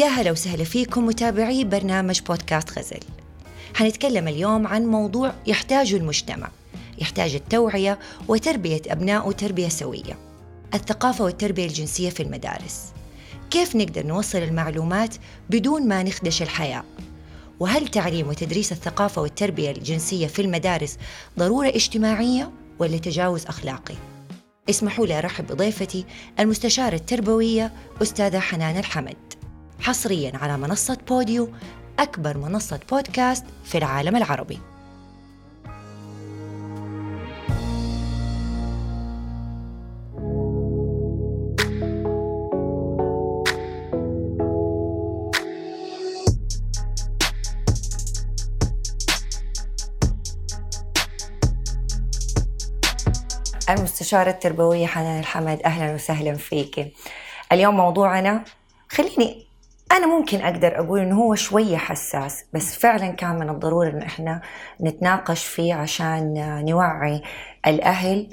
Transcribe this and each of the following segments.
يا هلا وسهلا فيكم متابعي برنامج بودكاست غزل. حنتكلم اليوم عن موضوع يحتاجه المجتمع يحتاج التوعية وتربية أبنائه تربية سوية. الثقافة والتربية الجنسية في المدارس. كيف نقدر نوصل المعلومات بدون ما نخدش الحياة؟ وهل تعليم وتدريس الثقافة والتربية الجنسية في المدارس ضرورة اجتماعية ولا تجاوز أخلاقي؟ اسمحوا لي أرحب بضيفتي المستشارة التربوية أستاذة حنان الحمد. حصريا على منصة بوديو أكبر منصة بودكاست في العالم العربي. المستشارة التربوية حنان الحمد أهلا وسهلا فيك. اليوم موضوعنا خليني أنا ممكن أقدر أقول إنه هو شوية حساس بس فعلا كان من الضروري إنه إحنا نتناقش فيه عشان نوعي الأهل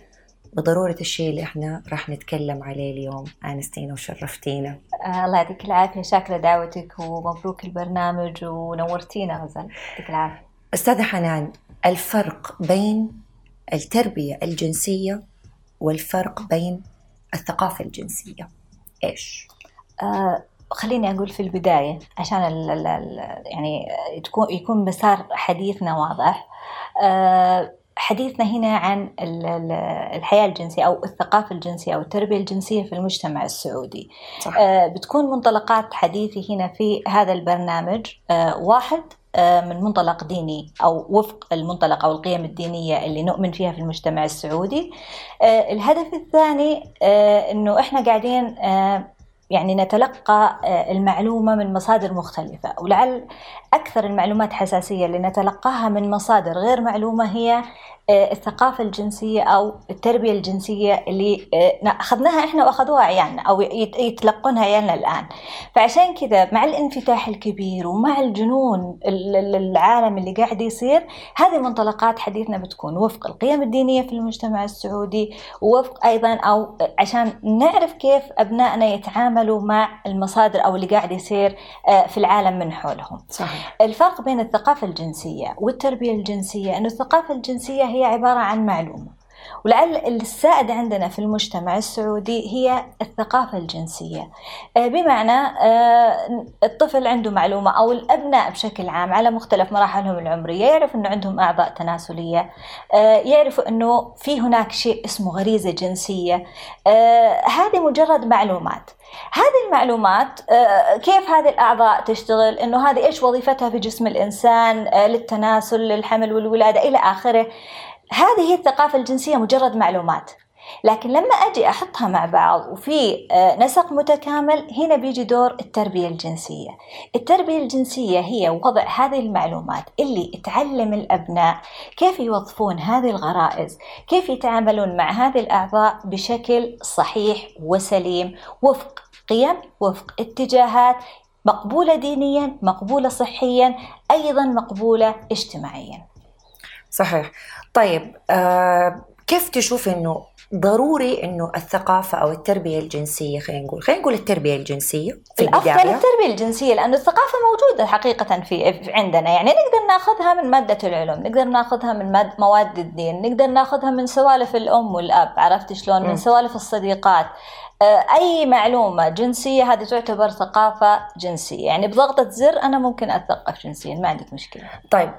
بضرورة الشيء اللي إحنا راح نتكلم عليه اليوم. آنستينا وشرفتينا. آه الله يعطيك العافية شاكرة دعوتك ومبروك البرنامج ونورتينا غزل يعطيك العافية. أستاذة حنان الفرق بين التربية الجنسية والفرق بين الثقافة الجنسية إيش؟ آه خليني أقول في البداية عشان ال ال يعني تكون يكون مسار حديثنا واضح آه حديثنا هنا عن الحياة الجنسية أو الثقافة الجنسية أو التربية الجنسية في المجتمع السعودي صح. آه بتكون منطلقات حديثي هنا في هذا البرنامج آه واحد من منطلق ديني أو وفق المنطلق أو القيم الدينية اللي نؤمن فيها في المجتمع السعودي. الهدف الثاني إنه إحنا قاعدين يعني نتلقى المعلومة من مصادر مختلفة. ولعل أكثر المعلومات حساسية اللي نتلقاها من مصادر غير معلومة هي الثقافة الجنسية أو التربية الجنسية اللي أخذناها إحنا وأخذوها عيالنا أو يتلقونها عيالنا الآن فعشان كذا مع الانفتاح الكبير ومع الجنون العالم اللي قاعد يصير هذه منطلقات حديثنا بتكون وفق القيم الدينية في المجتمع السعودي ووفق أيضا أو عشان نعرف كيف أبنائنا يتعاملوا مع المصادر أو اللي قاعد يصير في العالم من حولهم صحيح. الفرق بين الثقافة الجنسية والتربية الجنسية أن الثقافة الجنسية هي عبارة عن معلومة. ولعل السائد عندنا في المجتمع السعودي هي الثقافة الجنسية. بمعنى الطفل عنده معلومة أو الأبناء بشكل عام على مختلف مراحلهم العمرية يعرف أنه عندهم أعضاء تناسلية. يعرفوا أنه في هناك شيء اسمه غريزة جنسية. هذه مجرد معلومات. هذه المعلومات كيف هذه الأعضاء تشتغل؟ أنه هذه إيش وظيفتها في جسم الإنسان للتناسل للحمل والولادة إلى آخره. هذه هي الثقافة الجنسية مجرد معلومات لكن لما أجي أحطها مع بعض وفي نسق متكامل هنا بيجي دور التربية الجنسية. التربية الجنسية هي وضع هذه المعلومات اللي تعلم الأبناء كيف يوظفون هذه الغرائز كيف يتعاملون مع هذه الأعضاء بشكل صحيح وسليم وفق قيم وفق اتجاهات مقبولة دينيا مقبولة صحيا أيضا مقبولة اجتماعيا. صحيح. طيب آه كيف تشوف إنه ضروري إنه الثقافة أو التربية الجنسية خلينا نقول خلينا نقول التربية الجنسية في الأفضل التربية الجنسية لأنه الثقافة موجودة حقيقة في عندنا يعني نقدر ناخذها من مادة العلوم نقدر ناخذها من ماد مواد الدين نقدر ناخذها من سوالف الأم والأب عرفت شلون؟ من سوالف الصديقات. أي معلومة جنسية هذه تعتبر ثقافة جنسية. يعني بضغطة زر أنا ممكن اتثقف جنسيا ما عندك مشكلة. طيب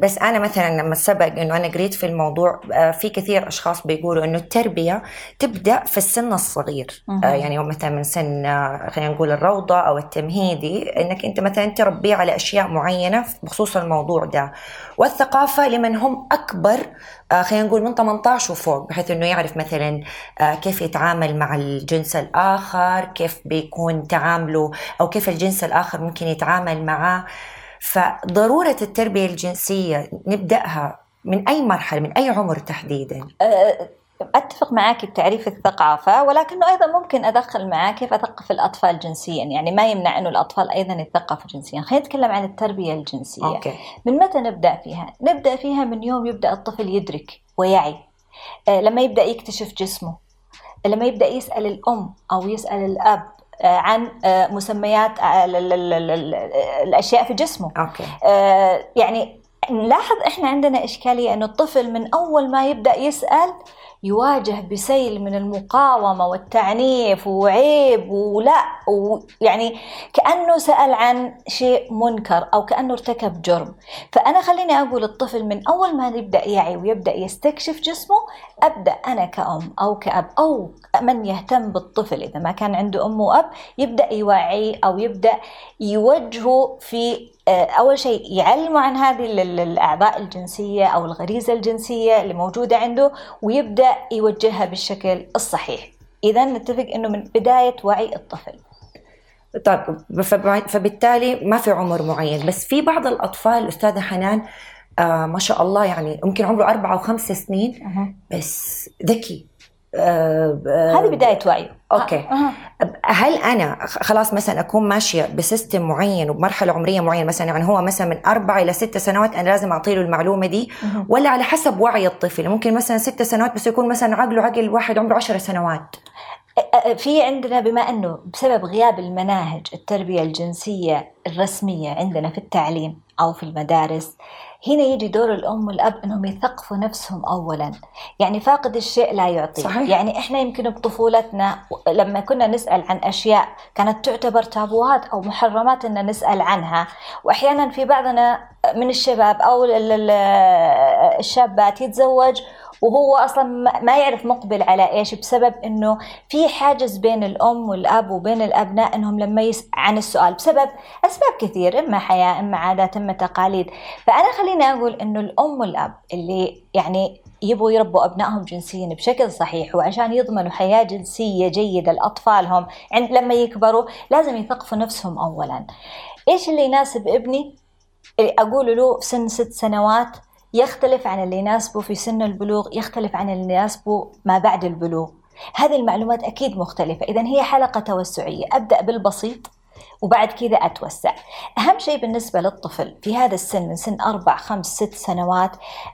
بس أنا مثلا لما سبق إنه أنا قريت في الموضوع في كثير أشخاص بيقولوا إنه التربية تبدأ في السن الصغير. يعني مثلا من سن خلينا نقول الروضة أو التمهيدي إنك أنت مثلا تربيه على أشياء معينة بخصوص الموضوع ده. والثقافة لمن هم أكبر خلينا نقول من 18 وفوق بحيث إنه يعرف مثلا كيف يتعامل مع الجنس الآخر كيف بيكون تعامله أو كيف الجنس الآخر ممكن يتعامل معاه. فضرورة التربية الجنسية نبدأها من أي مرحلة من أي عمر تحديدا؟ أتفق معك بتعريف الثقافة ولكنه أيضا ممكن أدخل معاه كيف اثقف الأطفال جنسيا. يعني ما يمنع إنه الأطفال أيضا يتثقفوا جنسيا. خلينا نتكلم عن التربية الجنسية. أوكي. من متى نبدأ فيها؟ نبدأ فيها من يوم يبدأ الطفل يدرك ويعي. لما يبدأ يكتشف جسمه. لما يبدأ يسأل الأم أو يسأل الأب عن مسميات الأشياء في جسمه. أوكي. يعني نلاحظ إحنا عندنا إشكالية إنه الطفل من أول ما يبدأ يسأل يواجه بسيل من المقاومة والتعنيف وعيب ولا ويعني كأنه سأل عن شيء منكر أو كأنه ارتكب جرم. فأنا خليني أقول الطفل من أول ما يبدأ يعي ويبدأ يستكشف جسمه أبدأ أنا كأم أو كأب أو من يهتم بالطفل. إذا ما كان عنده أم وأب يبدأ يوعيه أو يبدأ يوجهه في آه، أول شيء يعلموا عن هذه الأعضاء الجنسية أو الغريزة الجنسية اللي موجودة عنده يوجهها بالشكل الصحيح. إذا نتفق إنه من بداية وعي الطفل. طيب فبالتالي ما في عمر معين بس في بعض الأطفال أستاذة حنان آه ما شاء الله يعني يمكن عمره أربعة وخمس سنين بس ذكي. هذه بداية وعي okay أه. هل أنا خلاص مثلا أكون ماشية ب system معين وبمرحلة عمرية معينة مثلا يعني هو مثلا من أربع إلى ست سنوات أنا لازم أعطي له المعلومة دي. ولا على حسب وعي الطفل ممكن مثلا ست سنوات بس يكون مثلا عقله عقل واحد عمره عشر سنوات في عندنا بما أنه بسبب غياب المناهج التربية الجنسية الرسمية عندنا في التعليم أو في المدارس هنا يجي دور الأم والأب إنهم يثقفوا نفسهم اولا. يعني فاقد الشيء لا يعطي. صحيح. يعني إحنا يمكن بطفولتنا لما كنا نسأل عن أشياء كانت تعتبر تابوهات أو محرمات إن نسأل عنها. واحيانا في بعضنا من الشباب أو الشابات يتزوج وهو أصلا ما يعرف مقبل على إيش بسبب إنه في حاجز بين الأم والأب وبين الأبناء إنهم لما يس عن السؤال بسبب أسباب كثير إما حياة إما عادات إما تقاليد. فأنا خليني أقول إنه الأم والأب اللي يعني يبغوا يربوا أبنائهم جنسيا بشكل صحيح وعشان يضمنوا حياة جنسية جيدة لأطفالهم عند لما يكبروا لازم يثقفوا نفسهم اولا. إيش اللي يناسب ابني؟ أقول له سن ست سنوات يختلف عن اللي يناسبه في سن البلوغ يختلف عن اللي يناسبه ما بعد البلوغ. هذه المعلومات أكيد مختلفة. إذا هي حلقة توسعية. أبدأ بالبسيط وبعد كذا أتوسع. أهم شيء بالنسبة للطفل في هذا السن من سن أربع خمس ست سنوات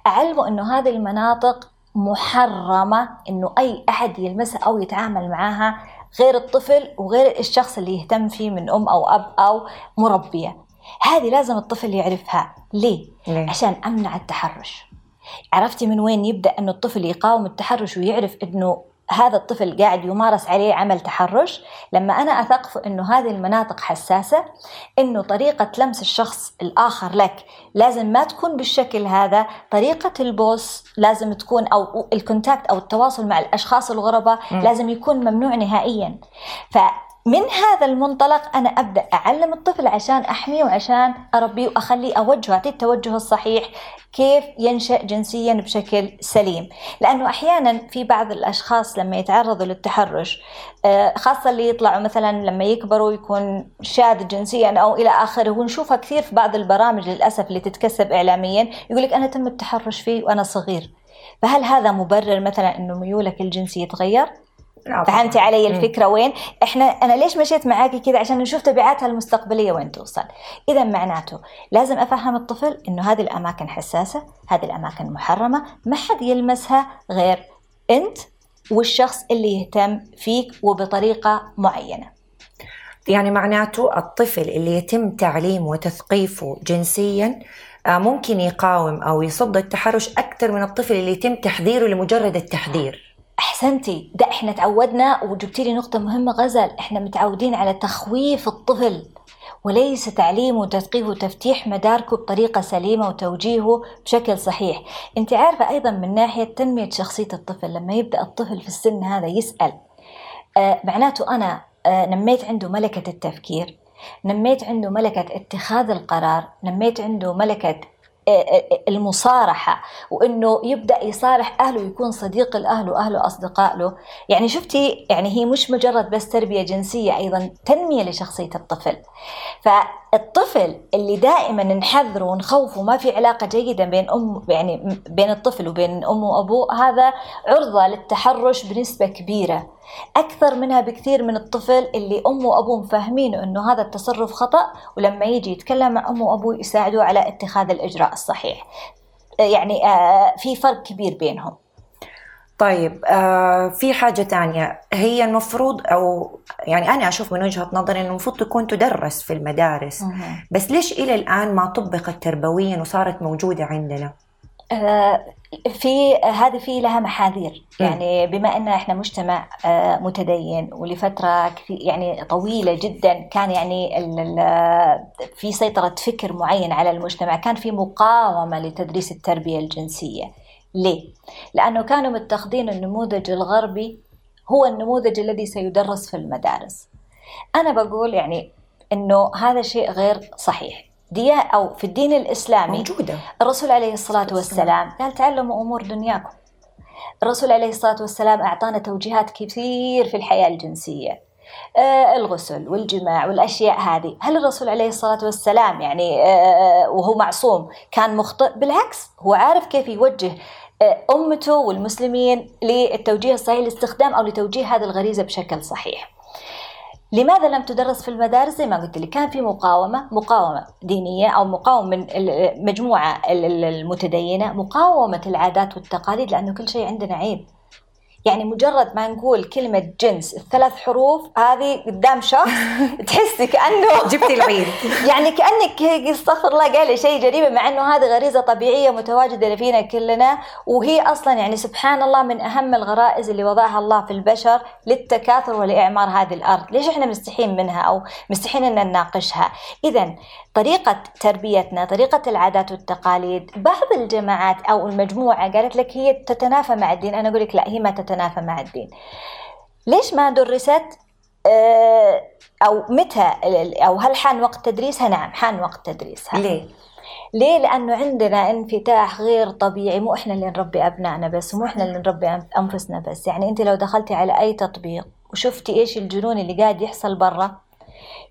أعلمه أنه هذه المناطق محرمة أنه أي أحد يلمسها أو يتعامل معها غير الطفل وغير الشخص اللي يهتم فيه من أم أو أب أو مربية. هذه لازم الطفل يعرفها. ليه؟ ليه؟ عشان أمنع التحرش. عرفتي من وين يبدأ أنه الطفل يقاوم التحرش ويعرف أنه هذا الطفل قاعد يمارس عليه عمل تحرش؟ لما أنا أثقف أنه هذه المناطق حساسة أنه طريقة لمس الشخص الآخر لك لازم ما تكون بالشكل هذا. طريقة البوس لازم تكون أو الكونتاكت أو التواصل مع الأشخاص الغرباء لازم يكون ممنوع نهائيا. ف من هذا المنطلق أنا أبدأ أعلم الطفل عشان أحميه وعشان أربيه وأخليه أوجهه أعطيه التوجه الصحيح كيف ينشأ جنسيا بشكل سليم لأنه أحيانا في بعض الأشخاص لما يتعرضوا للتحرش آه، خاصة اللي يطلعوا مثلا لما يكبروا يكون شاذ جنسيا أو إلى آخره ونشوفها كثير في بعض البرامج للأسف اللي تتكسب إعلاميا يقول لك أنا تم التحرش فيه وأنا صغير فهل هذا مبرر مثلا أنه ميولك الجنسي يتغير؟ فهمتي علي الفكرة وين؟ إحنا أنا ليش مشيت معاكي كذا عشان نشوف تبعاتها المستقبلية وين توصل. إذا معناته لازم أفهم الطفل إنه هذه الأماكن حساسة، هذه الأماكن محرمة، ما حد يلمسها غير أنت والشخص اللي يهتم فيك وبطريقة معينة. يعني معناته الطفل اللي يتم تعليمه وتثقيفه جنسيا آه، ممكن يقاوم أو يصد التحرش أكثر من الطفل اللي يتم تحذيره لمجرد التحذير أحسنتي ده إحنا تعودنا وجبتي لي نقطة مهمة غزل إحنا متعودين على تخويف الطفل وليس تعليمه وتثقيفه وتفتيح مداركه بطريقة سليمة وتوجيهه بشكل صحيح. انت عارفة أيضا من ناحية تنمية شخصية الطفل لما يبدأ الطفل في السن هذا يسأل آه معناته أنا آه نميت عنده ملكة التفكير نميت عنده ملكة اتخاذ القرار نميت عنده ملكة المصارحة وإنه يبدأ يصارح أهله ويكون صديق الأهل وأهله أصدقاء له. يعني شفتي يعني هي مش مجرد بس تربية جنسية أيضا تنمية لشخصية الطفل. فالطفل اللي دائما نحذره ونخوفه ما في علاقة جيدة بين أم يعني بين الطفل وبين أمه وأبوه هذا عرضة للتحرش بنسبة كبيرة. أكثر منها بكثير من الطفل اللي أمه وأبوه فاهمينه أنه هذا التصرف خطأ ولما يجي يتكلم مع أمه وأبوه يساعدوه على اتخاذ الإجراء الصحيح. يعني آه، في فرق كبير بينهم. طيب آه في حاجة تانية. هي المفروض أو يعني أنا أشوف من وجهة نظري أنه المفروض تكون تدرس في المدارس. بس ليش إلى الآن ما طبقت تربويا وصارت موجودة عندنا؟ آه في هذه في لها محاذير. يعني بما ان إحنا مجتمع آه متدين ولفترة كثير يعني طويلة جدا كان يعني في سيطرة فكر معين على المجتمع كان في مقاومة لتدريس التربية الجنسية. ليه؟ لأنه كانوا متخذين النموذج الغربي هو النموذج الذي سيدرس في المدارس. أنا بقول يعني أنه هذا شيء غير صحيح. ديا أو في الدين الإسلامي موجودة. الرسول عليه الصلاة والسلام قال تعلموا أمور دنياكم. الرسول عليه الصلاة والسلام أعطانا توجيهات كثير في الحياة الجنسية. آه الغسل والجماع والأشياء هذه، هل الرسول عليه الصلاة والسلام يعني آه وهو معصوم كان مخطئ؟ بالعكس هو عارف كيف يوجه آه، أمته والمسلمين للتوجيه الصحيح لاستخدام أو لتوجيه هذه الغريزة بشكل صحيح. لماذا لم تدرس في المدارس؟ زي ما قلت لك كان في مقاومة مقاومة دينية أو مقاومة من المجموعة المتدينة مقاومة العادات والتقاليد لأنه كل شيء عندنا عيب. يعني مجرد ما نقول كلمة جنس الثلاث حروف هذه قدام شخص تحسي كأنه جبتي العيد. يعني كأنك استغفر الله قال شيء جريمة مع أنه هذه غريزة طبيعية متواجدة فينا كلنا وهي أصلا يعني سبحان الله من أهم الغرائز اللي وضعها الله في البشر للتكاثر ولإعمار هذه الأرض. ليش إحنا مستحين منها أو مستحين أن نناقشها؟ إذا طريقة تربيتنا طريقة العادات والتقاليد. بعض الجماعات أو المجموعة قالت لك هي تتنافى مع الدين. أنا أقول لك لا هي ما تتنافى مع الدين. ليش ما درست؟ آه، أو متى؟ أو هل حان وقت تدريسها؟ نعم حان وقت تدريسها. ليه؟ ليه؟ لأنه عندنا انفتاح غير طبيعي. مو إحنا اللي نربي أبنائنا بس مو إحنا اللي نربي أنفسنا بس. يعني أنت لو دخلتي على أي تطبيق وشفتي إيش الجنون اللي قاعد يحصل برا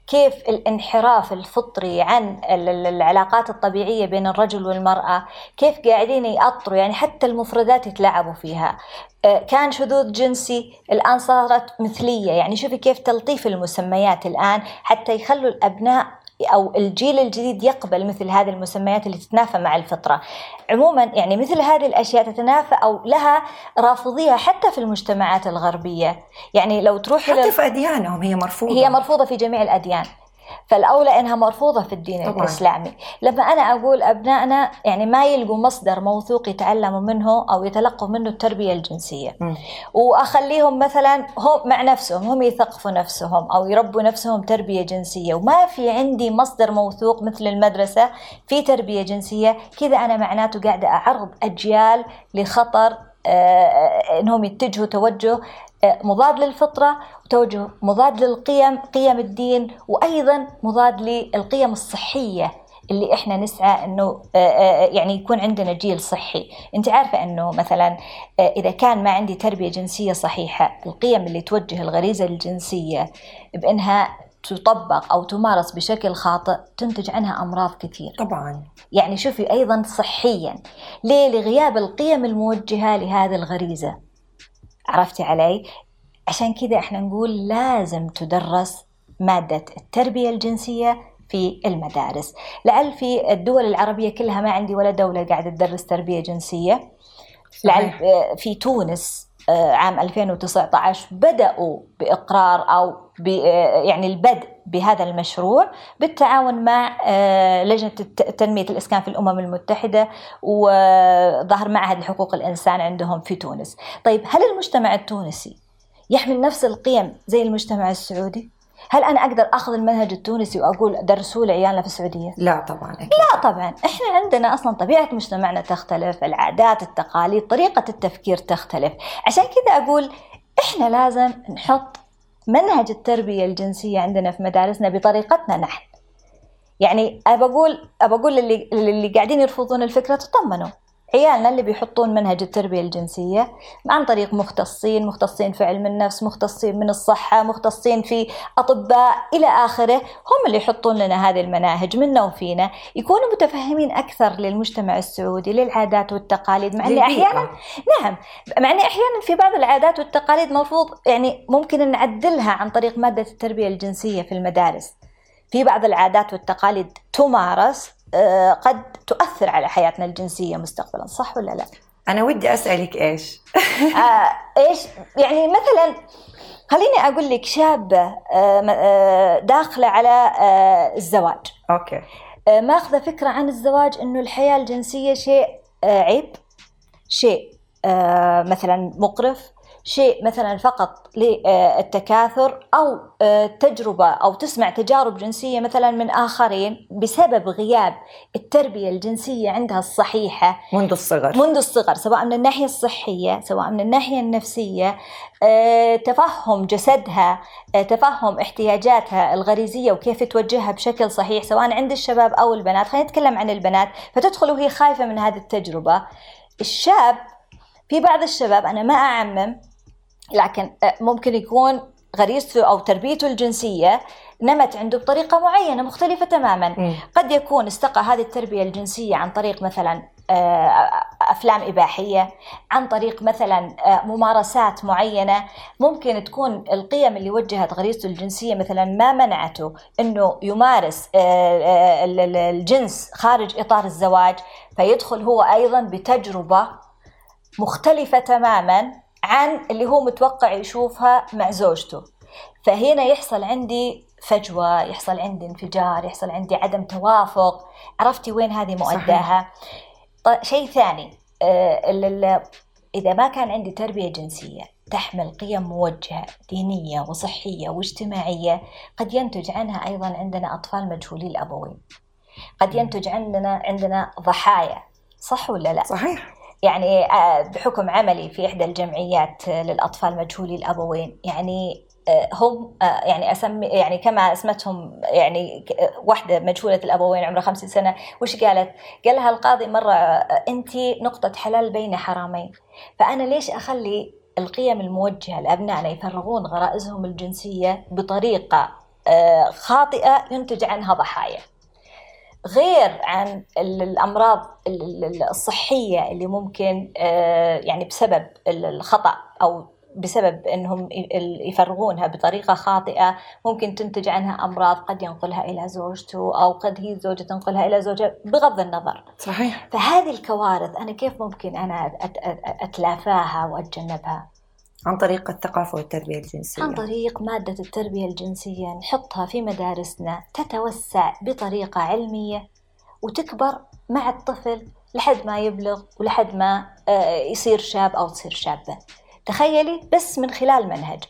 كيف الانحراف الفطري عن العلاقات الطبيعية بين الرجل والمرأة كيف قاعدين يأطروا يعني حتى المفردات يتلعبوا فيها. آه، كان شذوذ جنسي الآن صارت مثلية يعني شوفي كيف تلطيف المسميات الآن حتى يخلوا الأبناء أو الجيل الجديد يقبل مثل هذه المسميات اللي تتنافى مع الفطرة. عموما يعني مثل هذه الأشياء تتنافى أو لها رافضيه حتى في المجتمعات الغربية، يعني لو تروح حتى في أديانهم هي مرفوضة هي مرفوضة في جميع الأديان. فالأولى إنها مرفوضة في الدين طبعا. الإسلامي لما أنا أقول أبنائنا يعني ما يلقوا مصدر موثوق يتعلموا منه أو يتلقوا منه التربية الجنسية م. وأخليهم مثلا هم مع نفسهم هم يثقفوا نفسهم أو يربوا نفسهم تربية جنسية وما في عندي مصدر موثوق مثل المدرسة في تربية جنسية كذا أنا معناته قاعدة أعرض أجيال لخطر إنهم يتجهوا توجه مضاد للفطرة وتوجه مضاد للقيم قيم الدين وأيضا مضاد للقيم الصحية اللي إحنا نسعى إنه آه، آه، يعني يكون عندنا جيل صحي، أنت عارفة إنه مثلا آه، إذا كان ما عندي تربية جنسية صحيحة، القيم اللي توجه الغريزة الجنسية بإنها تطبق أو تمارس بشكل خاطئ تنتج عنها أمراض كثير. طبعا. يعني شوفي أيضا صحيا، ليه؟ لغياب القيم الموجهة لهذه الغريزة. عرفتي علي؟ عشان كذا إحنا نقول لازم تدرس مادة التربية الجنسية في المدارس لعل في الدول العربية كلها ما عندي ولا دولة قاعدة تدرس تربية جنسية لعل في تونس عام 2019 بدأوا بإقرار أو آه، يعني البدء بهذا المشروع بالتعاون مع آه، لجنة تنمية الإسكان في الأمم المتحدة وظهر معهد حقوق الإنسان عندهم في تونس طيب هل المجتمع التونسي يحمل نفس القيم زي المجتمع السعودي؟ هل أنا أقدر أخذ المنهج التونسي وأقول درسوه لعيالنا في السعودية؟ لا طبعا أكيد. لا طبعا، إحنا عندنا أصلا طبيعة مجتمعنا تختلف، العادات، التقاليد، طريقة التفكير تختلف، عشان كذا أقول إحنا لازم نحط منهج التربية الجنسية عندنا في مدارسنا بطريقتنا نحن. يعني أبى أقول أبى أقول للي, اللي قاعدين يرفضون الفكرة تطمنوا عيالنا اللي بيحطون منهج التربية الجنسية عن طريق مختصين مختصين في علم النفس مختصين من الصحة مختصين في أطباء إلى آخره. هم اللي يحطون لنا هذه المناهج منا وفينا يكونوا متفهمين أكثر للمجتمع السعودي للعادات والتقاليد. مع أن أحيانا نعم. مع أن أحيانا في بعض العادات والتقاليد مفروض يعني ممكن نعدلها عن طريق مادة التربية الجنسية في المدارس. في بعض العادات والتقاليد تمارس آه، قد تؤثر على حياتنا الجنسية مستقبلا صح ولا لا؟ أنا ودي أسألك إيش؟ آه إيش؟ يعني مثلا خليني أقول لك شابة آه، آه، داخلة على آه، الزواج. أوكي. ماخذة فكرة عن الزواج إنه الحياة الجنسية شيء عيب شيء مثلا مقرف. شيء مثلا فقط للتكاثر أو آه، تجربة أو تسمع تجارب جنسية مثلا من آخرين بسبب غياب التربية الجنسية عندها الصحيحة. منذ الصغر. منذ الصغر سواء من الناحية الصحية سواء من الناحية النفسية آه، تفهم جسدها آه، تفهم احتياجاتها الغريزية وكيف توجهها بشكل صحيح سواء عند الشباب أو البنات. خلينا نتكلم عن البنات فتدخل وهي خايفة من هذه التجربة. الشاب في بعض الشباب أنا ما أعمم لكن آه، ممكن يكون غريزته أو تربيته الجنسية نمت عنده بطريقة معينة مختلفة تماما. م. قد يكون استقى هذه التربية الجنسية عن طريق مثلا آه، أفلام إباحية عن طريق مثلا آه، ممارسات معينة. ممكن تكون القيم اللي وجهت غريزته الجنسية مثلا ما منعته إنه يمارس الجنس خارج إطار الزواج فيدخل هو أيضا بتجربة مختلفة تماما. عن اللي هو متوقع يشوفها مع زوجته. فهنا يحصل عندي فجوة يحصل عندي انفجار يحصل عندي عدم توافق. عرفتي وين هذه مؤداها؟ طيب شيء ثاني آه إذا ما كان عندي تربية جنسية تحمل قيم موجهة دينية وصحية واجتماعية قد ينتج عنها أيضا عندنا أطفال مجهولي الأبوين. قد ينتج عندنا عندنا ضحايا صح ولا لا؟ صحيح. يعني آه، بحكم عملي في إحدى الجمعيات للأطفال مجهولي الأبوين يعني آه، هم آه، يعني أسمي يعني كما أسمتهم يعني واحدة مجهولة الأبوين عمرها 50 سنة وش قالت؟ قال لها القاضي مرة أنت نقطة حلال بين حرامين فأنا ليش أخلي القيم الموجهة لأبنائنا يفرغون غرائزهم الجنسية بطريقة خاطئة ينتج عنها ضحايا. غير عن الأمراض الصحية اللي ممكن آه، يعني بسبب الخطأ أو بسبب إنهم يفرغونها بطريقة خاطئة ممكن تنتج عنها أمراض قد ينقلها إلى زوجته أو قد هي الزوجه تنقلها إلى زوجها بغض النظر. صحيح. فهذه الكوارث أنا كيف ممكن أنا أتلافاها وأتجنبها؟ عن طريق الثقافة والتربية الجنسية. عن طريق مادة التربية الجنسية. نحطها في مدارسنا. تتوسع بطريقة علمية وتكبر مع الطفل لحد ما يبلغ ولحد ما آه، يصير شاب أو تصير شابة. تخيلي بس من خلال منهج.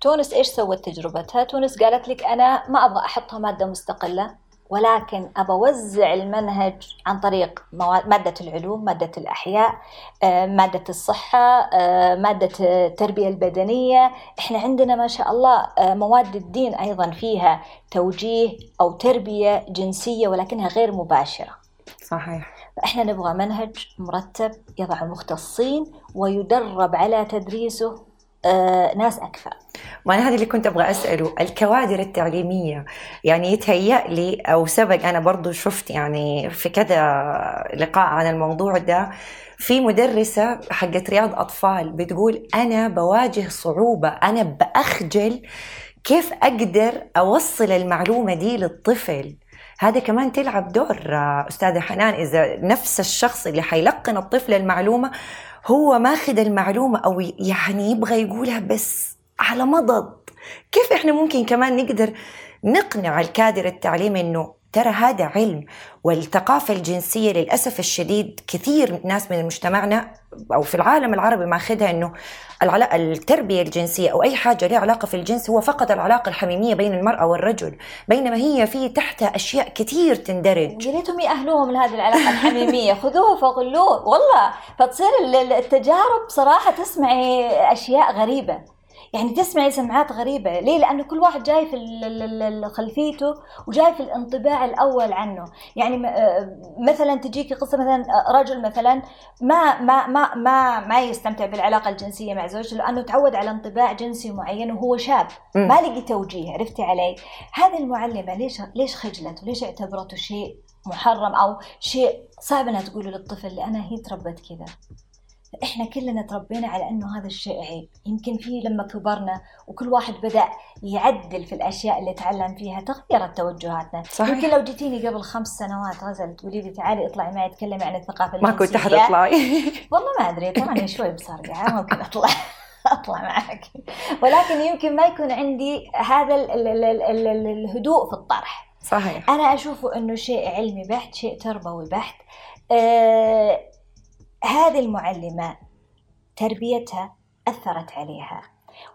تونس إيش سوت تجربتها؟ تونس قالت لك أنا ما أبغى أحطها مادة مستقلة. ولكن أبى أوزع المنهج عن طريق مادة العلوم مادة الأحياء آه، مادة الصحة آه، مادة التربية البدنية. إحنا عندنا ما شاء الله آه، مواد الدين أيضا فيها توجيه أو تربية جنسية ولكنها غير مباشرة. صحيح. فإحنا نبغى منهج مرتب يضع مختصين ويدرب على تدريسه آه، ناس أكثر وأنا هذا اللي كنت أبغى أسأله الكوادر التعليمية يعني يتهيأ لي أو سبق أنا برضو شفت يعني في كذا لقاء عن الموضوع ده في مدرسة حقت رياض أطفال بتقول أنا بواجه صعوبة أنا بأخجل كيف أقدر أوصل المعلومة دي للطفل. هذا كمان تلعب دور أستاذة حنان إذا نفس الشخص اللي حيلقن الطفل المعلومة هو ماخذ المعلومة أو يعني يبغى يقولها بس على مضض. كيف إحنا ممكن كمان نقدر نقنع الكادر التعليمي إنه ترى هذا علم والثقافة الجنسية للأسف الشديد كثير ناس من مجتمعنا أو في العالم العربي ماخذها إنه التربية الجنسية أو أي حاجة لها علاقة في الجنس هو فقط العلاقة الحميمية بين المرأة والرجل بينما هي في تحتها أشياء كثير تندرج. يا ريتهم يأهلوهم لهذه العلاقة الحميمية. خذوها فغلوه والله. فتصير التجارب صراحة تسمعي أشياء غريبة. يعني تسمعي سمعات غريبة. ليه؟ لأنه كل واحد جاي في خلفيته وجاي في الانطباع الأول عنه. يعني آه، مثلا تجيكي قصة مثلا آه، رجل مثلا ما ما ما ما ما يستمتع بالعلاقة الجنسية مع زوجته لأنه تعود على انطباع جنسي معين وهو شاب. ما لقي توجيه عرفتي علي؟ هذه المعلمة ليش ليش خجلت؟ وليش اعتبرته شيء محرم أو شيء صعب إنها تقوله للطفل؟ لأنها هي تربت كذا. إحنا كلنا تربينا على إنه هذا الشيء عيب. يمكن في لما كبرنا وكل واحد بدأ يعدل في الأشياء اللي تعلم فيها تغيرت توجهاتنا. صحيح. يمكن لو جيتيني قبل خمس سنوات غزل تقولي لي تعالي اطلعي معي تكلمي عن الثقافة ما كنت حتطلعي والله ما أدري تراني شوي مصرقعة ممكن أطلع أطلع معك. ولكن يمكن ما يكون عندي هذا الهدوء في الطرح. صحيح. أنا أشوفه إنه شيء علمي بحت شيء تربوي بحت. آه هذه المعلمة تربيتها أثرت عليها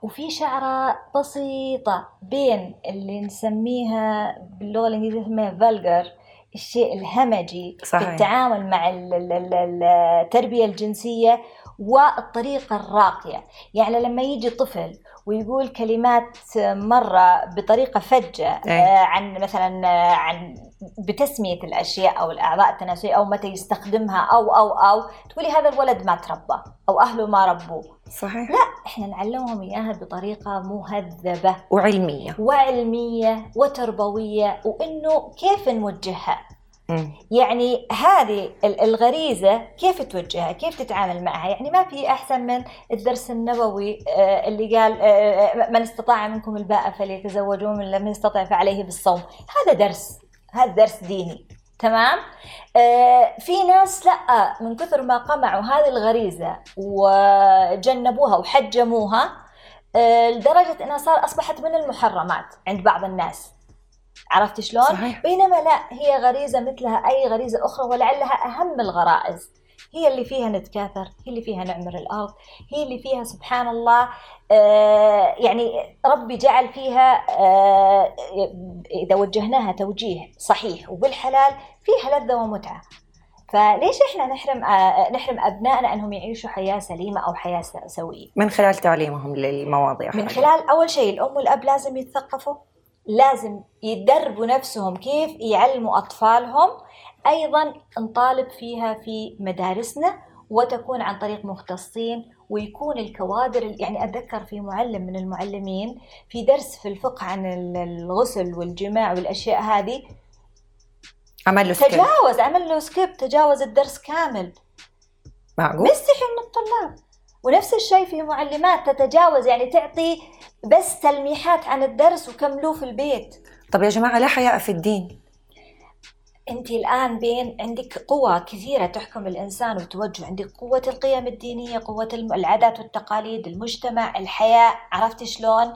وفي شعرة بسيطة بين اللي نسميها باللغة الإنجليزية نسميها فالجر الشيء الهمجي صحيح. في التعامل مع التربية الجنسية والطريقة الراقية يعني لما يجي طفل ويقول كلمات مرة بطريقة فجة آه، عن مثلا آه، عن بتسمية الأشياء أو الأعضاء التناسلية أو متى يستخدمها أو أو أو تقولي هذا الولد ما تربى أو أهله ما ربوه. صحيح. لا إحنا نعلمهم إياها بطريقة مهذبة. وعلمية. وعلمية وتربوية وإنه كيف نوجهها؟ يعني هذه الغريزة كيف توجهها؟ كيف تتعامل معها؟ يعني ما في أحسن من الدرس النبوي آه، اللي قال آه، آه، من استطاع منكم الباء فليتزوج ومن لم يستطع فعليه بالصوم. هذا درس هذا درس ديني تمام؟ في ناس لا من كثر ما قمعوا هذه الغريزة وجنبوها وحجموها لدرجة أنها صار أصبحت من المحرمات عند بعض الناس. عرفت شلون؟ صحيح. بينما لا هي غريزة مثلها أي غريزة أخرى ولعلها أهم الغرائز هي اللي فيها نتكاثر هي اللي فيها نعمر الأرض هي اللي فيها سبحان الله آه يعني ربي جعل فيها آه إذا وجهناها توجيه صحيح وبالحلال فيها لذة ومتعة فليش إحنا نحرم آه نحرم أبنائنا أنهم يعيشوا حياة سليمة أو حياة سوية؟ من خلال تعليمهم للمواضيع من خلال أول شيء الأم والأب لازم يتثقفوا لازم يدربوا نفسهم كيف يعلموا أطفالهم. أيضا نطالب فيها في مدارسنا وتكون عن طريق مختصين ويكون الكوادر يعني أتذكر في معلم من المعلمين في درس في الفقه عن الغسل والجماع والأشياء هذه. عمل له skip. تجاوز عمل له skip تجاوز الدرس كامل. معقول؟ مستحي من الطلاب. ونفس الشيء في معلمات تتجاوز يعني تعطي بس تلميحات عن الدرس وكملوه في البيت. طب يا جماعة لا حياء في الدين. أنت الآن بين عندك قوى كثيرة تحكم الإنسان وتوجه عندك قوة القيم الدينية قوة العادات والتقاليد المجتمع الحياة عرفت شلون؟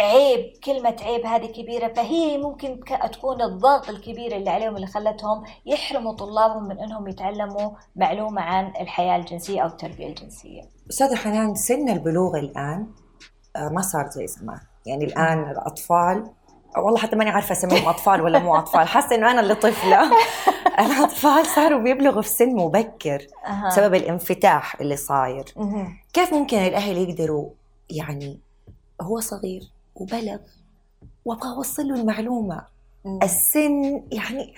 عيب كلمة عيب هذه كبيرة فهي ممكن تكون الضغط الكبير اللي عليهم اللي خلتهم يحرموا طلابهم من إنهم يتعلموا معلومة عن الحياة الجنسية أو التربية الجنسية. أستاذة حنان سن البلوغ الآن آه، ما صار زي زمان. يعني الآن الأطفال والله حتى ماني عارفة أسميهم أطفال ولا مو أطفال. حاسة إنه أنا اللي طفلة. الأطفال صاروا بيبلغوا في سن مبكر بسبب الانفتاح اللي صاير. كيف ممكن الأهل يقدروا يعني هو صغير وبلغ وأبغى أوصل له المعلومة؟ السن يعني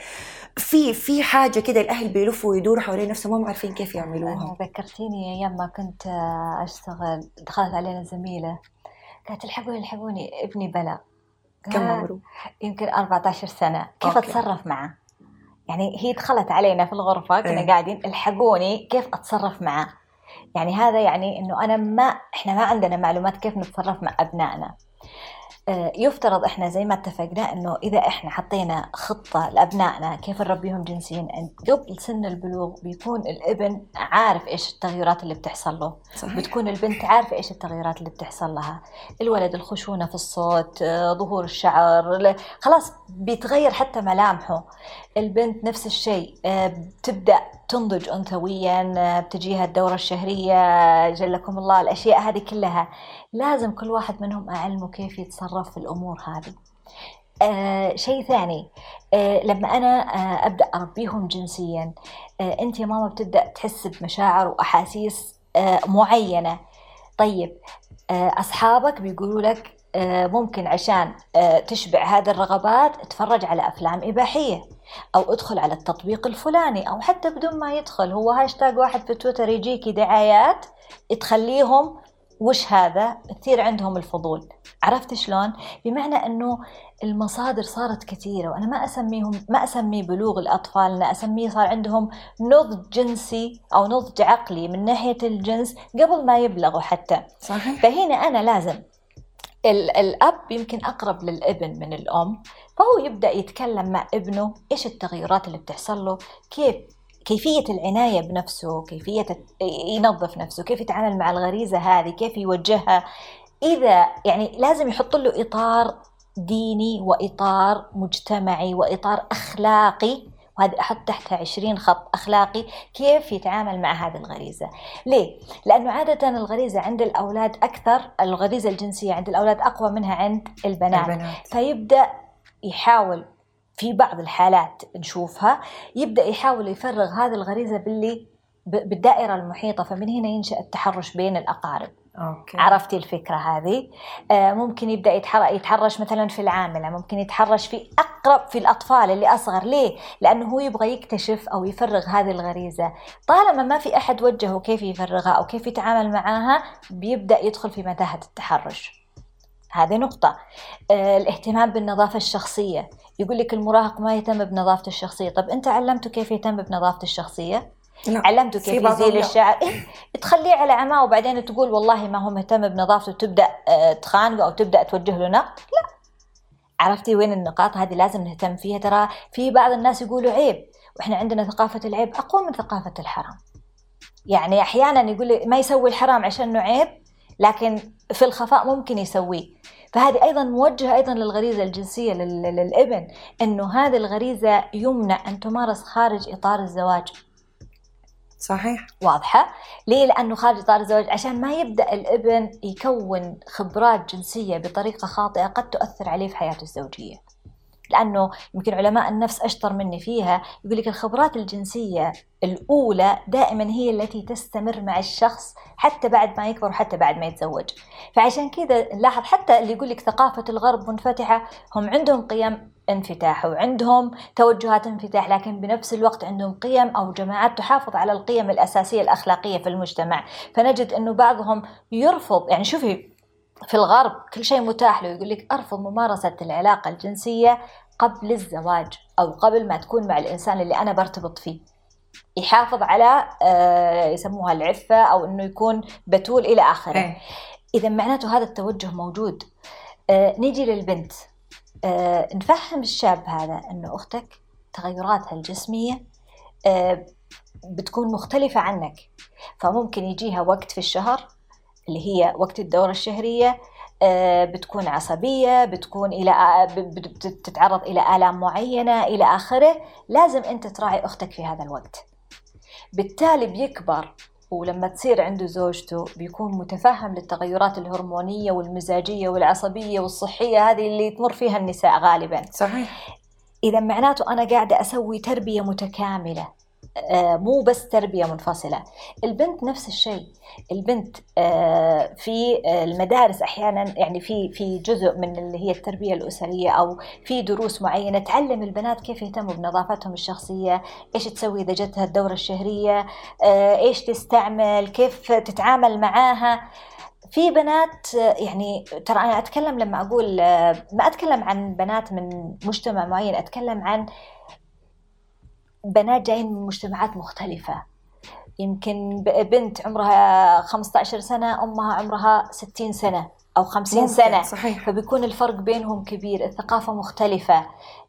في في حاجة كده الأهل بيلفوا ويدوروا حوالين نفسهم ما عارفين كيف يعملوها. ذكرتيني أيام ما كنت أشتغل دخلت علينا زميلة قالت الحقوني الحقوني ابني بلغ. كم عمره؟ يمكن 14 سنة كيف أوكي. أتصرف معه؟ يعني هي دخلت علينا في الغرفة كنا إيه. قاعدين الحقوني كيف أتصرف معه يعني هذا يعني إنه أنا ما إحنا ما عندنا معلومات كيف نتصرف مع أبنائنا آه، يفترض إحنا زي ما اتفقنا إنه إذا إحنا حطينا خطة لأبنائنا كيف نربيهم جنسيا قبل سن البلوغ بيكون الإبن عارف إيش التغيرات اللي بتحصل له. صحيح. بتكون البنت عارفه إيش التغيرات اللي بتحصل لها. الولد الخشونة في الصوت آه، ظهور الشعر خلاص بيتغير حتى ملامحه. البنت نفس الشيء آه، بتبدأ تنضج انثويا بتجيها الدوره الشهرية جلكم الله الأشياء هذه كلها. لازم كل واحد منهم أعلمه كيف يتصرف في الأمور هذه. آه شيء ثاني آه لما أنا آه أبدأ أربيهم جنسيا آه أنت يا ماما بتبدأ تحس بمشاعر وأحاسيس آه معينة. طيب آه أصحابك بيقولوا لك آه ممكن عشان آه تشبع هذه الرغبات تفرج على أفلام إباحية. أو ادخل على التطبيق الفلاني أو حتى بدون ما يدخل هو هاشتاج واحد في تويتر يجيكي دعايات تخليهم وش هذا؟ كثير عندهم الفضول. عرفت شلون؟ بمعنى إنه المصادر صارت كثيرة وأنا ما أسميهم ما أسمي بلوغ الأطفال أنا أسميه صار عندهم نضج جنسي أو نضج عقلي من ناحية الجنس قبل ما يبلغوا حتى. صحيح. فهنا أنا لازم الأب يمكن أقرب للابن من الأم فهو يبدأ يتكلم مع ابنه إيش التغيرات اللي بتحصل له كيف كيفية العناية بنفسه كيفية ينظف نفسه كيف يتعامل مع الغريزة هذه كيف يوجهها. إذا يعني لازم يحط له إطار ديني وإطار مجتمعي وإطار أخلاقي وهذه أحط تحتها 20 خط أخلاقي كيف يتعامل مع هذه الغريزة ليه؟ لأنه عادة الغريزة عند الأولاد أكثر الغريزة الجنسية عند الأولاد أقوى منها عند البنات, البنات. فيبدأ يحاول في بعض الحالات نشوفها يبدأ يحاول يفرغ هذه الغريزة باللي بالدائرة المحيطة فمن هنا ينشأ التحرش بين الأقارب أوكي. عرفتي الفكرة هذه؟ آه ممكن يبدأ يتحرش مثلا في العاملة ممكن يتحرش في أقرب في الأطفال اللي أصغر. ليه؟ لأنه هو يبغى يكتشف أو يفرغ هذه الغريزة. طالما ما في أحد وجهه كيف يفرغها أو كيف يتعامل معاها بيبدأ يدخل في متاهة التحرش. هذه نقطة. آه الاهتمام بالنظافة الشخصية. يقول لك المراهق ما يهتم بنظافته الشخصية. طب أنت علمته كيف يهتم بنظافته الشخصية. علمته كيف يزيل الشعر إيه؟ تخليه على عماه وبعدين تقول والله ما هو مهتم بنظافته تبدأ آه، تخانقه أو تبدأ توجه له نقد؟ لا. عرفتي وين النقاط هذه لازم نهتم فيها؟ ترى في بعض الناس يقولوا عيب وإحنا عندنا ثقافة العيب أقوى من ثقافة الحرام. يعني أحيانا يقول ما يسوي الحرام عشانه عيب لكن في الخفاء ممكن يسويه. فهذه أيضا موجهة أيضا للغريزة الجنسية للإبن إنه هذه الغريزة يمنع أن تمارس خارج إطار الزواج. صحيح. واضحة؟ ليه؟ لأنه خارج إطار الزواج عشان ما يبدأ الابن يكون خبرات جنسية بطريقة خاطئة قد تؤثر عليه في حياته الزوجية. لأنه يمكن علماء النفس أشطر مني فيها يقول لك الخبرات الجنسية الأولى دائما هي التي تستمر مع الشخص حتى بعد ما يكبر وحتى بعد ما يتزوج. فعشان كذا نلاحظ حتى اللي يقول لك ثقافة الغرب منفتحة هم عندهم قيم انفتاح وعندهم توجهات انفتاح لكن بنفس الوقت عندهم قيم أو جماعات تحافظ على القيم الأساسية الأخلاقية في المجتمع. فنجد إنه بعضهم يرفض يعني شوفي في الغرب كل شيء متاح له يقول لك أرفض ممارسة العلاقة الجنسية قبل الزواج أو قبل ما تكون مع الإنسان اللي أنا برتبط فيه. يحافظ على آه، يسموها العفة أو إنه يكون بتول إلى آخره. إيه. إذا معناته هذا التوجه موجود. آه، نيجي للبنت. آه، نفهم الشاب هذا إنه أختك تغيراتها الجسمية بتكون مختلفة عنك. فممكن يجيها وقت في الشهر اللي هي وقت الدورة الشهرية آه، بتكون عصبية بتكون إلى بتتعرض إلى آلام معينة إلى آخره. لازم أنت تراعي أختك في هذا الوقت. بالتالي بيكبر ولما تصير عنده زوجته بيكون متفهم للتغيرات الهرمونية والمزاجية والعصبية والصحية هذه اللي تمر فيها النساء غالبا. صحيح. إذا معناته أنا قاعدة أسوي تربية متكاملة. آه، مو بس تربية منفصلة. البنت نفس الشيء. البنت آه، في المدارس أحيانا يعني في في جزء من اللي هي التربية الأسرية أو في دروس معينة تعلم البنات كيف يهتموا بنظافتهم الشخصية إيش تسوي إذا جتها الدورة الشهرية آه، إيش تستعمل كيف تتعامل معاها. في بنات يعني ترى أنا أتكلم لما أقول ما أتكلم عن بنات من مجتمع معين أتكلم عن بنات جايين من مجتمعات مختلفة. يمكن بنت عمرها 15 سنة أمها عمرها 60 سنة أو 50 سنة. صحيح. فبيكون الفرق بينهم كبير الثقافة مختلفة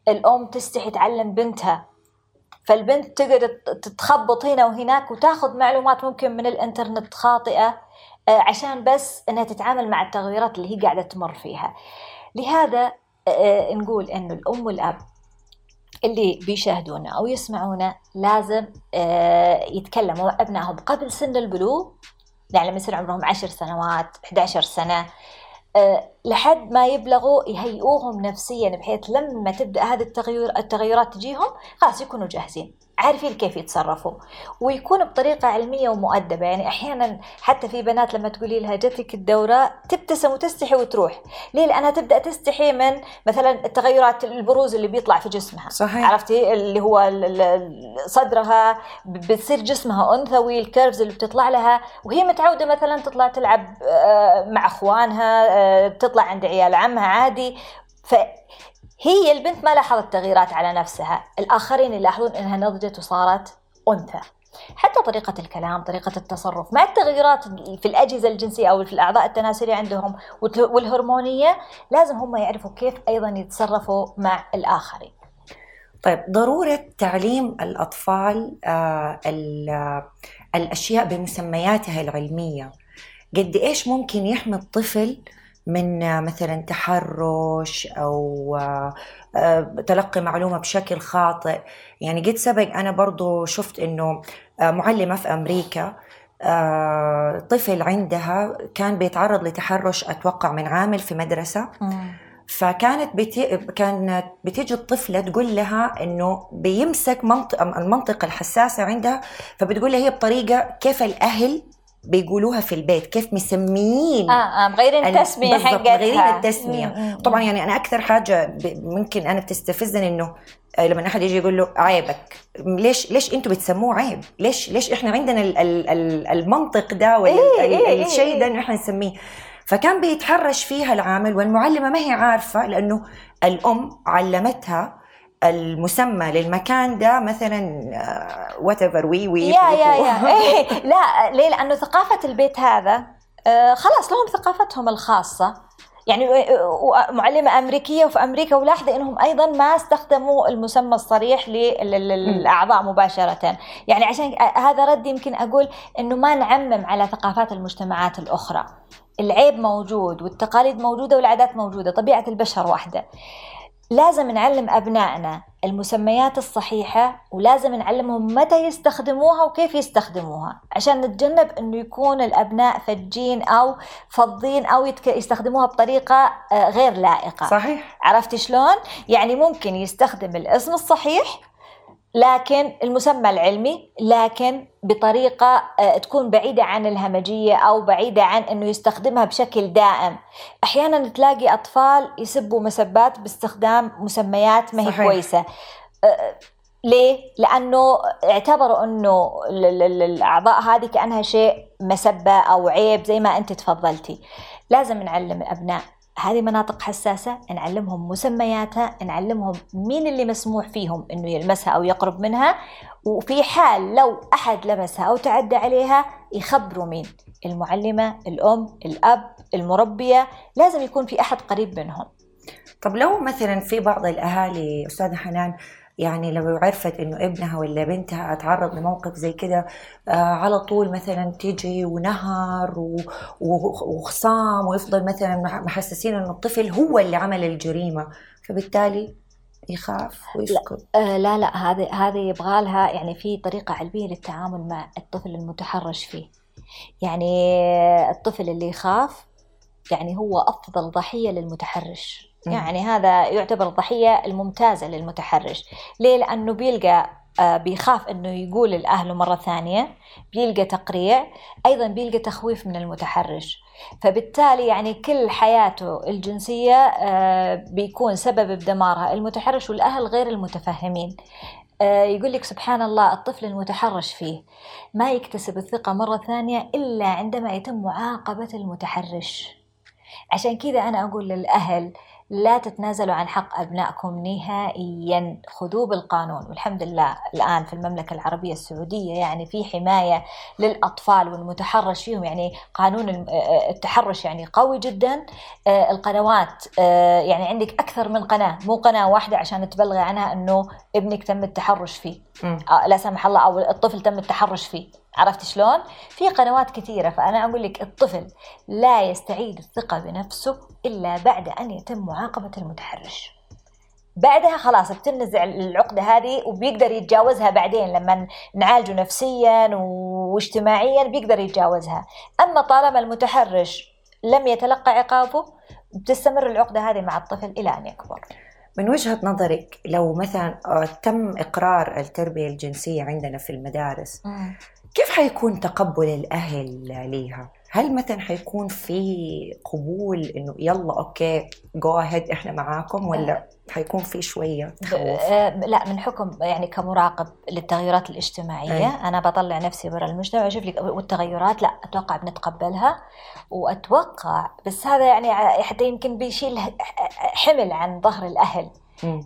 الأم تستحي تعلم بنتها. فالبنت تقدر تتخبط هنا وهناك وتاخذ معلومات ممكن من الإنترنت خاطئة آه، عشان بس إنها تتعامل مع التغيرات اللي هي قاعدة تمر فيها. لهذا آه، آه، نقول إنه الأم والأب اللي بيشاهدونا أو يسمعونا لازم آه، يتكلموا. مع أبنائهم قبل سن البلوغ يعني لما يصير عمرهم عشر سنوات 11 سنة آه، لحد ما يبلغوا يهيئوهم نفسيا بحيث لما تبدأ هذه التغير التغيرات تجيهم خلاص يكونوا جاهزين. عارفين كيف يتصرفوا. ويكون بطريقة علمية ومؤدبة. يعني أحيانا حتى في بنات لما تقولي لها جتك الدورة تبتسم وتستحي وتروح. ليه؟ لأنها تبدأ تستحي من مثلا التغيرات البروز اللي بيطلع في جسمها. صحيح. عرفتي؟ اللي هو صدرها بتصير جسمها أنثوي الكيرفز اللي بتطلع لها. وهي متعودة مثلا تطلع تلعب آه، مع أخوانها آه، تطلع عند عيال عمها عادي. ف هي البنت ما لاحظت تغييرات على نفسها. الآخرين يلاحظون أنها نضجت وصارت أنثى. حتى طريقة الكلام طريقة التصرف مع التغيرات في الأجهزة الجنسية أو في الأعضاء التناسلية عندهم والهرمونية لازم هم يعرفوا كيف أيضا يتصرفوا مع الآخرين. طيب ضرورة تعليم الأطفال آه الأشياء بمسمياتها العلمية. قد إيش ممكن يحمي الطفل من مثلا تحرش أو آه، تلقي معلومة بشكل خاطئ. يعني قد سبق أنا برضو شفت إنه آه، معلمه في أمريكا آه، طفل عندها كان بيتعرض لتحرش أتوقع من عامل في مدرسة. فكانت بتي... كانت بتيجي الطفلة تقول لها إنه بيمسك منطق المنطقة الحساسة عندها فبتقول لها هي بطريقة كيف الأهل بيقولوها في البيت كيف مسميين آه آه مغيرين التسمية حقتها. مغيرين التسمية. طبعا يعني أنا أكثر حاجة ممكن أنا بتستفزني إنه آه، لما أحد يجي يقول له عيبك ليش ليش أنتم بتسموه عيب؟ ليش ليش إحنا عندنا المنطق ده والشيء إيه إيه إيه. ده إنه إحنا نسميه. فكان بيتحرش فيها العامل والمعلمة ما هي عارفة لأنه الأم علمتها المسمى للمكان ده مثلا whatever وي وي يا يا يا. إيه لا ليه؟ لأنه ثقافة البيت هذا آه، خلاص لهم ثقافتهم الخاصة. يعني معلمة أمريكية وفي أمريكا ولاحظة أنهم أيضا ما استخدموا المسمى الصريح للأعضاء مباشرة. يعني عشان هذا رد يمكن أقول أنه ما نعمم على ثقافات المجتمعات الأخرى. العيب موجود والتقاليد موجودة والعادات موجودة طبيعة البشر واحدة. لازم نعلم أبنائنا المسميات الصحيحة ولازم نعلمهم متى يستخدموها وكيف يستخدموها عشان نتجنب أنه يكون الأبناء فجين أو فضين أو يستخدموها بطريقة آه، غير لائقة صحيح عرفتي شلون؟ يعني ممكن يستخدم الاسم الصحيح لكن المسمى العلمي لكن بطريقة آه، تكون بعيدة عن الهمجية أو بعيدة عن أنه يستخدمها بشكل دائم أحيانا تلاقي أطفال يسبوا مسبات باستخدام مسميات ما هي صحيح. كويسة آه، ليه؟ لأنه اعتبروا أنه الأعضاء هذه كأنها شيء مسبة أو عيب زي ما أنت تفضلتي لازم نعلم الأبناء هذه مناطق حساسة نعلمهم مسمياتها نعلمهم مين اللي مسموح فيهم إنه يلمسها أو يقرب منها وفي حال لو أحد لمسها أو تعدى عليها يخبروا مين؟ المعلمة الأم الأب المربية لازم يكون في أحد قريب منهم. طب لو مثلا في بعض الأهالي أستاذة حنان يعني لو عرفت إنه ابنها ولا بنتها أتعرض لموقف زي كده آه على طول مثلا تيجي ونهر وخصام ويفضل مثلا محسسين إنه الطفل هو اللي عمل الجريمة فبالتالي يخاف ويسكت. آه لا لا هذه هذه يبغى لها يعني في طريقة علمية للتعامل مع الطفل المتحرش فيه. يعني الطفل اللي يخاف يعني هو أفضل ضحية للمتحرش. يعني هذا يعتبر الضحية الممتازة للمتحرش. ليه؟ لأنه بيلقى آه، بيخاف إنه يقول لأهله مرة ثانية بيلقى تقريع أيضا بيلقى تخويف من المتحرش. فبالتالي يعني كل حياته الجنسية آه، بيكون سبب بدمارها المتحرش والأهل غير المتفهمين. آه، يقول لك سبحان الله الطفل المتحرش فيه ما يكتسب الثقة مرة ثانية إلا عندما يتم معاقبة المتحرش. عشان كذا أنا أقول للأهل لا تتنازلوا عن حق أبنائكم نهائيا. خذوه بالقانون. والحمد لله الآن في المملكة العربية السعودية يعني في حماية للأطفال والمتحرش فيهم. يعني قانون التحرش يعني قوي جدا. آه، القنوات آه، يعني عندك أكثر من قناة مو قناة واحدة عشان تبلغي عنها أنه ابنك تم التحرش فيه. آه، لا سمح الله أو الطفل تم التحرش فيه. عرفت شلون؟ في قنوات كثيرة فأنا أقول لك الطفل لا يستعيد الثقة بنفسه إلا بعد أن يتم معاقبة المتحرش. بعدها خلاص بتنزع العقدة هذه وبيقدر يتجاوزها بعدين لما نعالجه نفسيا واجتماعيا بيقدر يتجاوزها. أما طالما المتحرش لم يتلقى عقابه بتستمر العقدة هذه مع الطفل إلى أن يكبر. من وجهة نظرك لو مثلا تم إقرار التربية الجنسية عندنا في المدارس كيف حيكون تقبل الأهل ليها؟ هل مثلا حيكون في قبول إنه يلا أوكي جو اهيد إحنا معاكم ولا حيكون في شوية تخوف؟ آه، لا من حكم يعني كمراقب للتغيرات الاجتماعية أي. أنا بطلع نفسي برا المجتمع وأشوف لك والتغيرات لا أتوقع بنتقبلها وأتوقع بس هذا يعني حتى يمكن بيشيل حمل عن ظهر الأهل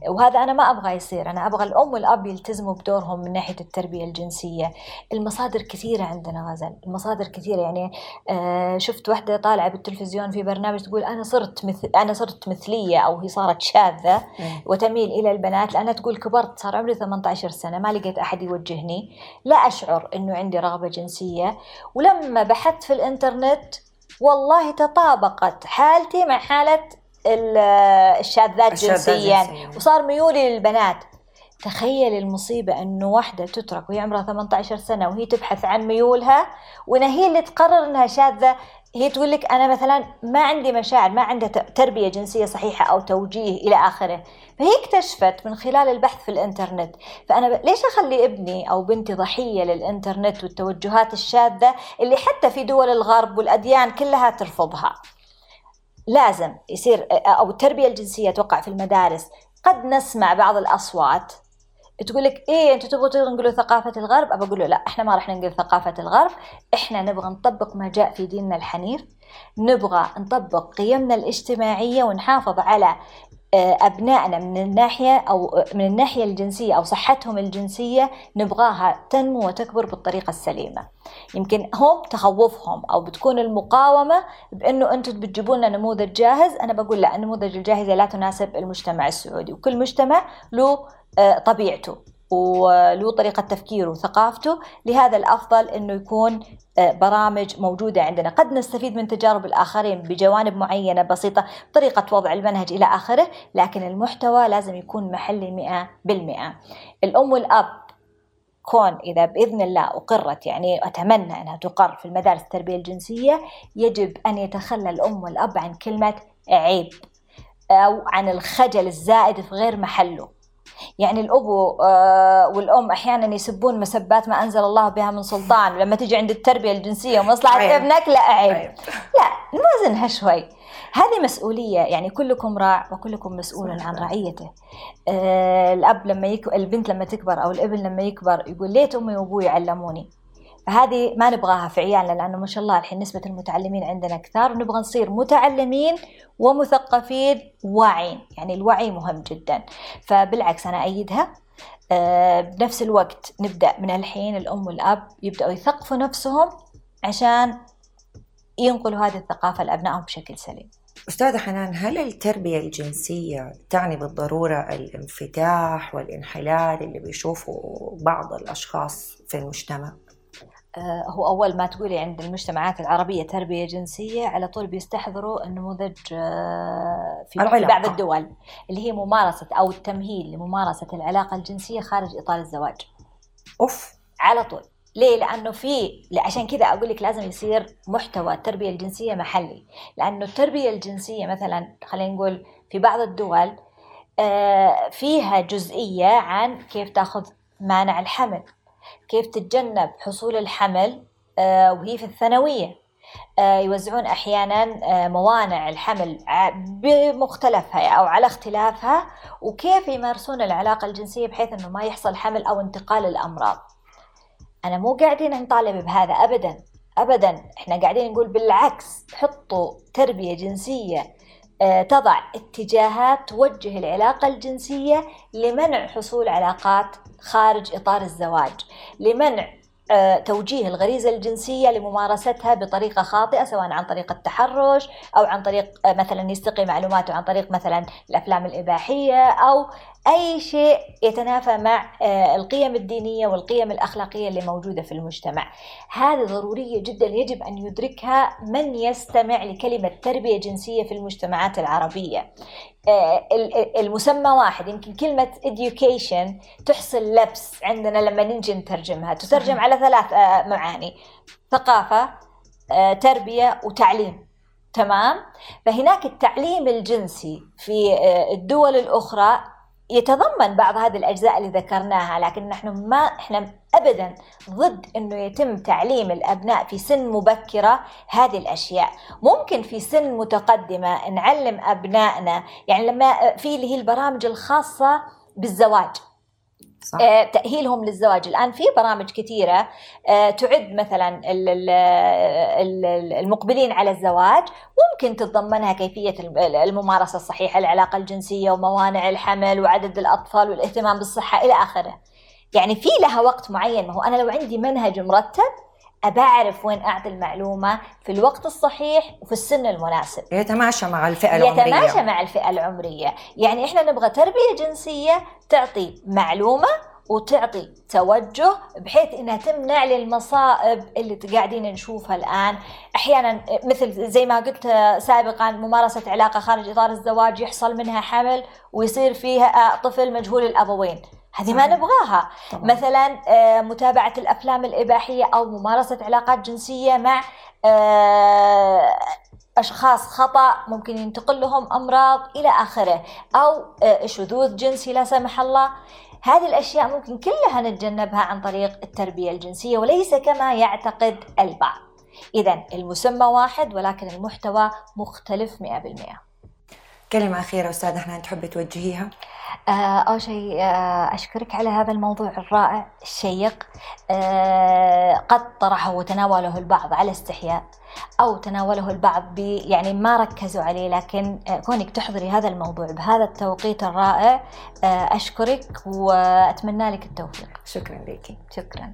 وهذا أنا ما أبغى يصير. أنا أبغى الأم والأب يلتزموا بدورهم من ناحية التربية الجنسية. المصادر كثيرة عندنا غزل. المصادر كثيرة. يعني آه شفت واحدة طالعة بالتلفزيون في برنامج تقول أنا صرت مثل أنا صرت مثلية أو هي صارت شاذة وتميل إلى البنات لأنها تقول كبرت صار عمري 18 سنة ما لقيت أحد يوجهني. لا أشعر إنه عندي رغبة جنسية. ولما بحثت في الإنترنت والله تطابقت حالتي مع حالة الشاذات جنسيا. وصار ميولي للبنات. تخيل المصيبة أنه واحدة تترك وهي عمرها 18 سنة وهي تبحث عن ميولها وأنها هي اللي تقرر أنها شاذة. هي تقول لك أنا مثلا ما عندي مشاعر ما عندها تربية جنسية صحيحة أو توجيه إلى آخره. فهي اكتشفت من خلال البحث في الإنترنت فأنا ب... ليش أخلي ابني أو بنتي ضحية للإنترنت والتوجهات الشاذة اللي حتى في دول الغرب والأديان كلها ترفضها؟ لازم يصير أو التربية الجنسية أتوقع في المدارس قد نسمع بعض الأصوات تقول لك إيه أنتم تبغوا تنقلوا ثقافة الغرب؟ ابى أقول له لا إحنا ما راح ننقل ثقافة الغرب إحنا نبغى نطبق ما جاء في ديننا الحنيف نبغى نطبق قيمنا الاجتماعية ونحافظ على أبنائنا من الناحية أو من الناحية الجنسية أو صحتهم الجنسية نبغاها تنمو وتكبر بالطريقة السليمة. يمكن هم تخوفهم أو بتكون المقاومة بأنه أنتم بتجيبوا لنا نموذج جاهز. أنا بقول لا النموذج الجاهزة لا تناسب المجتمع السعودي وكل مجتمع له آه، طبيعته وله طريقة تفكيره وثقافته. لهذا الأفضل أنه يكون آه، برامج موجودة عندنا. قد نستفيد من تجارب الآخرين بجوانب معينة بسيطة طريقة وضع المنهج إلى آخره لكن المحتوى لازم يكون محلي مئة بالمئة. الأم والأب كون إذا بإذن الله أقرت يعني أتمنى أنها تقر في المدارس التربية الجنسية يجب أن يتخلى الأم والأب عن كلمة عيب أو عن الخجل الزائد في غير محله. يعني الأبو آه، والأم أحيانا يسبون مسبات ما أنزل الله بها من سلطان. ولما تجي عند التربية الجنسية ومصلحة ابنك لا عيب. لا نوزنها شوي. هذه مسؤولية يعني كلكم راع وكلكم مسؤول عن رعيته. آه الأب لما يك... البنت لما تكبر أو الابن لما يكبر يقول ليت أمي وأبوي علموني. فهذه ما نبغاها في عيالنا لأنه ما شاء الله الحين نسبة المتعلمين عندنا كثار ونبغى نصير متعلمين ومثقفين واعين يعني الوعي مهم جدا فبالعكس أنا أيدها آه، بنفس الوقت نبدأ من الحين الأم والأب يبدأوا يثقفوا نفسهم عشان ينقلوا هذه الثقافة لأبنائهم بشكل سليم. أستاذة حنان هل التربية الجنسية تعني بالضرورة الانفتاح والانحلال اللي بيشوفه بعض الأشخاص في المجتمع؟ آه، هو أول ما تقولي عند المجتمعات العربية تربية جنسية على طول بيستحضروا النموذج آه، في العلاقة. بعض الدول اللي هي ممارسة أو التمهيد لممارسة العلاقة الجنسية خارج إطار الزواج. أوف. على طول. ليه؟ لأنه في عشان كذا أقول لك لازم يصير محتوى التربية الجنسية محلي. لأنه التربية الجنسية مثلا خلينا نقول في بعض الدول آه، فيها جزئية عن كيف تأخذ مانع الحمل. كيف تتجنب حصول الحمل آه، وهي في الثانوية. آه، يوزعون أحيانا آه، موانع الحمل بمختلفها أو على اختلافها وكيف يمارسون العلاقة الجنسية بحيث أنه ما يحصل حمل أو انتقال الأمراض أنا مو قاعدين نطالب بهذا أبدا أبدا. إحنا قاعدين نقول بالعكس حطوا تربية جنسية تضع اتجاهات توجه العلاقة الجنسية لمنع حصول علاقات خارج إطار الزواج لمنع آه، توجيه الغريزة الجنسية لممارستها بطريقة خاطئة سواء عن طريق التحرش أو عن طريق آه، مثلا يستقي معلوماته عن طريق مثلا الأفلام الإباحية أو أي شيء يتنافى مع آه، القيم الدينية والقيم الأخلاقية اللي موجودة في المجتمع. هذه ضرورية جدا يجب أن يدركها من يستمع لكلمة تربية جنسية في المجتمعات العربية. آه، المسمى واحد يمكن كلمة education تحصل لبس عندنا لما نجي نترجمها. تترجم على ثلاث آه، معاني ثقافة تربية وتعليم. تمام؟ فهناك التعليم الجنسي في الدول الأخرى يتضمن بعض هذه الأجزاء اللي ذكرناها لكن نحن ما إحنا أبدا ضد أنه يتم تعليم الأبناء في سن مبكرة هذه الأشياء. ممكن في سن متقدمة نعلم أبنائنا يعني لما في اللي هي البرامج الخاصة بالزواج. صح. آه، تأهيلهم للزواج. الآن في برامج كثيرة آه، تعد مثلا المقبلين على الزواج. ممكن تتضمنها كيفية الممارسة الصحيحة العلاقة الجنسية وموانع الحمل وعدد الأطفال والاهتمام بالصحة إلى آخره. يعني في لها وقت معين. ما هو أنا لو عندي منهج مرتب أبعرف وين أعطي المعلومة في الوقت الصحيح وفي السن المناسب. يتماشى مع الفئة العمرية. يتماشى مع الفئة العمرية. يعني إحنا نبغى تربية جنسية تعطي معلومة وتعطي توجه بحيث إنها تمنع للمصائب اللي قاعدين نشوفها الآن. أحيانا مثل زي ما قلت سابقا ممارسة علاقة خارج إطار الزواج يحصل منها حمل ويصير فيها طفل مجهول الأبوين. هذه ما نبغاها. طبعا. مثلا آه، متابعة الأفلام الإباحية أو ممارسة علاقات جنسية مع آه، أشخاص خطأ ممكن ينتقل لهم أمراض إلى آخره. أو آه، شذوذ جنسي لا سمح الله. هذه الأشياء ممكن كلها نتجنبها عن طريق التربية الجنسية وليس كما يعتقد البعض. إذا المسمى واحد ولكن المحتوى مختلف 100% كلمة أخيرة أستاذة حنان تحبي توجهيها؟ آه، أول شيء آه، أشكرك على هذا الموضوع الرائع الشيق. آه، قد طرحه وتناوله البعض على استحياء أو تناوله البعض يعني ما ركزوا عليه لكن كونك تحضري هذا الموضوع بهذا التوقيت الرائع أشكرك وأتمنى لك التوفيق. شكرا لك. شكرا.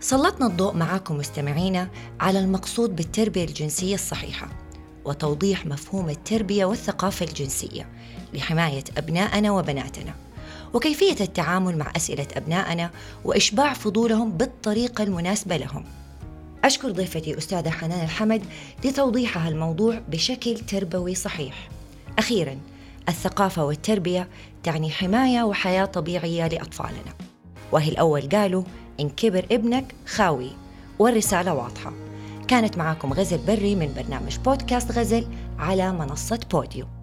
سلطنا الضوء معكم مستمعينا على المقصود بالتربية الجنسية الصحيحة. وتوضيح مفهوم التربية والثقافة الجنسية لحماية أبنائنا وبناتنا وكيفية التعامل مع أسئلة أبنائنا وإشباع فضولهم بالطريقة المناسبة لهم. أشكر ضيفتي أستاذة حنان الحمد لتوضيحها الموضوع بشكل تربوي صحيح. أخيراً الثقافة والتربية تعني حماية وحياة طبيعية لأطفالنا. وهي الأول قالوا إن كبر ابنك خاوي والرسالة واضحة. كانت معاكم غزل بري من برنامج بودكاست غزل على منصة بوديو.